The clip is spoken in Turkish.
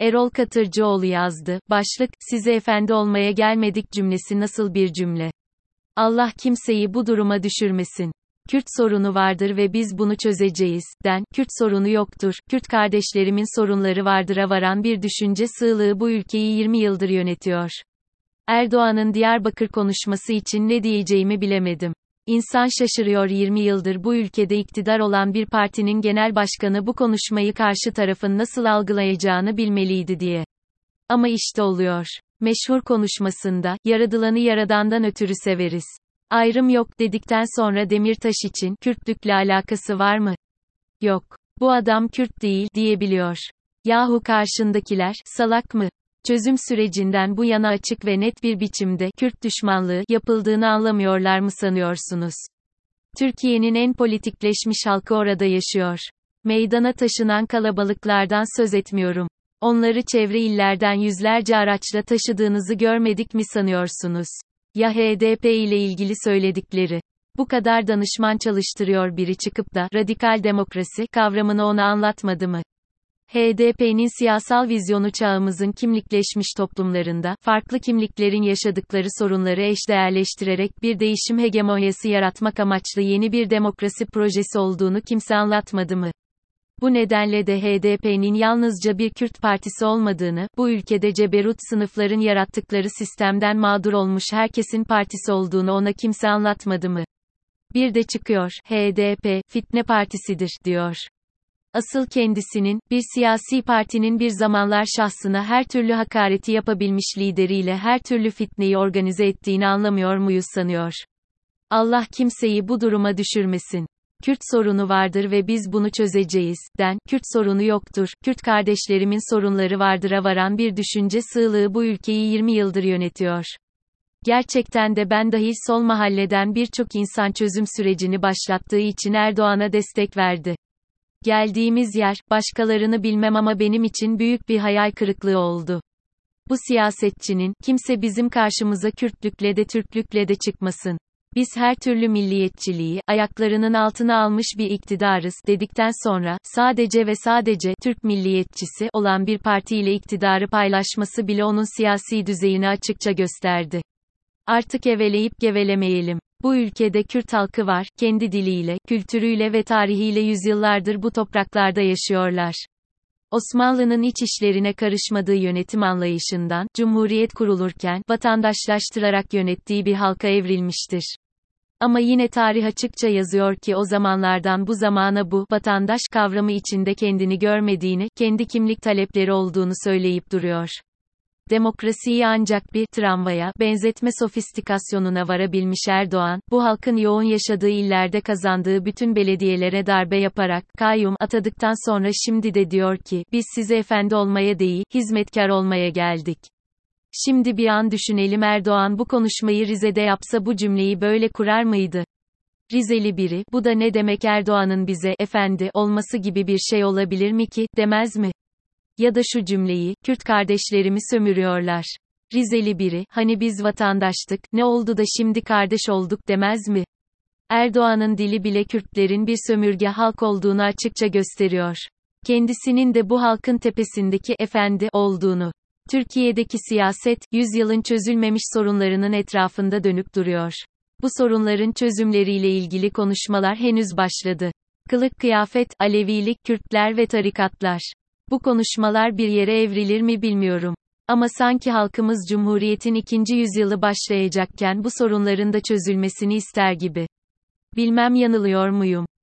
Erol Katırcıoğlu yazdı. Başlık, size efendi olmaya gelmedik cümlesi nasıl bir cümle? Allah kimseyi bu duruma düşürmesin. Kürt sorunu vardır ve biz bunu çözeceğiz, den, Kürt sorunu yoktur, Kürt kardeşlerimin sorunları vardıra varan bir düşünce sığlığı bu ülkeyi 20 yıldır yönetiyor. Erdoğan'ın Diyarbakır konuşması için ne diyeceğimi bilemedim. İnsan şaşırıyor 20 yıldır bu ülkede iktidar olan bir partinin genel başkanı bu konuşmayı karşı tarafın nasıl algılayacağını bilmeliydi diye. Ama işte oluyor. Meşhur konuşmasında, yaradılanı yaradandan ötürü severiz. Ayrım yok dedikten sonra Demirtaş için Kürtlükle alakası var mı? Yok. Bu adam Kürt değil diyebiliyor. Yahu karşındakiler salak mı? Çözüm sürecinden bu yana açık ve net bir biçimde Kürt düşmanlığı yapıldığını anlamıyorlar mı sanıyorsunuz? Türkiye'nin en politikleşmiş halkı orada yaşıyor. Meydana taşınan kalabalıklardan söz etmiyorum. Onları çevre illerden yüzlerce araçla taşıdığınızı görmedik mi sanıyorsunuz? Ya HDP ile ilgili söyledikleri? Bu kadar danışman çalıştırıyor biri çıkıp da radikal demokrasi kavramını ona anlatmadı mı? HDP'nin siyasal vizyonu çağımızın kimlikleşmiş toplumlarında, farklı kimliklerin yaşadıkları sorunları eşdeğerleştirerek bir değişim hegemonyası yaratmak amaçlı yeni bir demokrasi projesi olduğunu kimse anlatmadı mı? Bu nedenle de HDP'nin yalnızca bir Kürt partisi olmadığını, bu ülkede ceberut sınıfların yarattıkları sistemden mağdur olmuş herkesin partisi olduğunu ona kimse anlatmadı mı? Bir de çıkıyor, HDP, fitne partisidir, diyor. Asıl kendisinin, bir siyasi partinin bir zamanlar şahsına her türlü hakareti yapabilmiş lideriyle her türlü fitneyi organize ettiğini anlamıyor muyuz sanıyor. Allah kimseyi bu duruma düşürmesin. Kürt sorunu vardır ve biz bunu çözeceğiz, den, Kürt sorunu yoktur, Kürt kardeşlerimin sorunları vardıra varan bir düşünce sığlığı bu ülkeyi 20 yıldır yönetiyor. Gerçekten de ben dahil sol mahalleden birçok insan çözüm sürecini başlattığı için Erdoğan'a destek verdi. Geldiğimiz yer, başkalarını bilmem ama benim için büyük bir hayal kırıklığı oldu. Bu siyasetçinin, kimse bizim karşımıza Kürtlükle de Türklükle de çıkmasın. Biz her türlü milliyetçiliği, ayaklarının altına almış bir iktidarız, dedikten sonra, sadece ve sadece, Türk milliyetçisi, olan bir partiyle iktidarı paylaşması bile onun siyasi düzeyini açıkça gösterdi. Artık eveleyip gevelemeyelim. Bu ülkede Kürt halkı var, kendi diliyle, kültürüyle ve tarihiyle yüzyıllardır bu topraklarda yaşıyorlar. Osmanlı'nın iç işlerine karışmadığı yönetim anlayışından, Cumhuriyet kurulurken, vatandaşlaştırarak yönettiği bir halka evrilmiştir. Ama yine tarih açıkça yazıyor ki o zamanlardan bu zamana bu, vatandaş kavramı içinde kendini görmediğini, kendi kimlik talepleri olduğunu söyleyip duruyor. Demokrasiyi ancak bir tramvaya benzetme sofistikasyonuna varabilmiş Erdoğan, bu halkın yoğun yaşadığı illerde kazandığı bütün belediyelere darbe yaparak kayyum atadıktan sonra şimdi de diyor ki biz size efendi olmaya değil, hizmetkar olmaya geldik. Şimdi bir an düşünelim Erdoğan bu konuşmayı Rize'de yapsa bu cümleyi böyle kurar mıydı? Rizeli biri, bu da ne demek Erdoğan'ın bize, efendi, olması gibi bir şey olabilir mi ki, demez mi? Ya da şu cümleyi, Kürt kardeşlerimi sömürüyorlar. Rizeli biri, hani biz vatandaştık, ne oldu da şimdi kardeş olduk demez mi? Erdoğan'ın dili bile Kürtlerin bir sömürge halk olduğunu açıkça gösteriyor. Kendisinin de bu halkın tepesindeki efendi olduğunu. Türkiye'deki siyaset, yüzyılın çözülmemiş sorunlarının etrafında dönüp duruyor. Bu sorunların çözümleriyle ilgili konuşmalar henüz başladı. Kılık kıyafet, Alevilik, Kürtler ve tarikatlar. Bu konuşmalar bir yere evrilir mi bilmiyorum. Ama sanki halkımız Cumhuriyet'in ikinci yüzyılı başlayacakken bu sorunların da çözülmesini ister gibi. Bilmem yanılıyor muyum?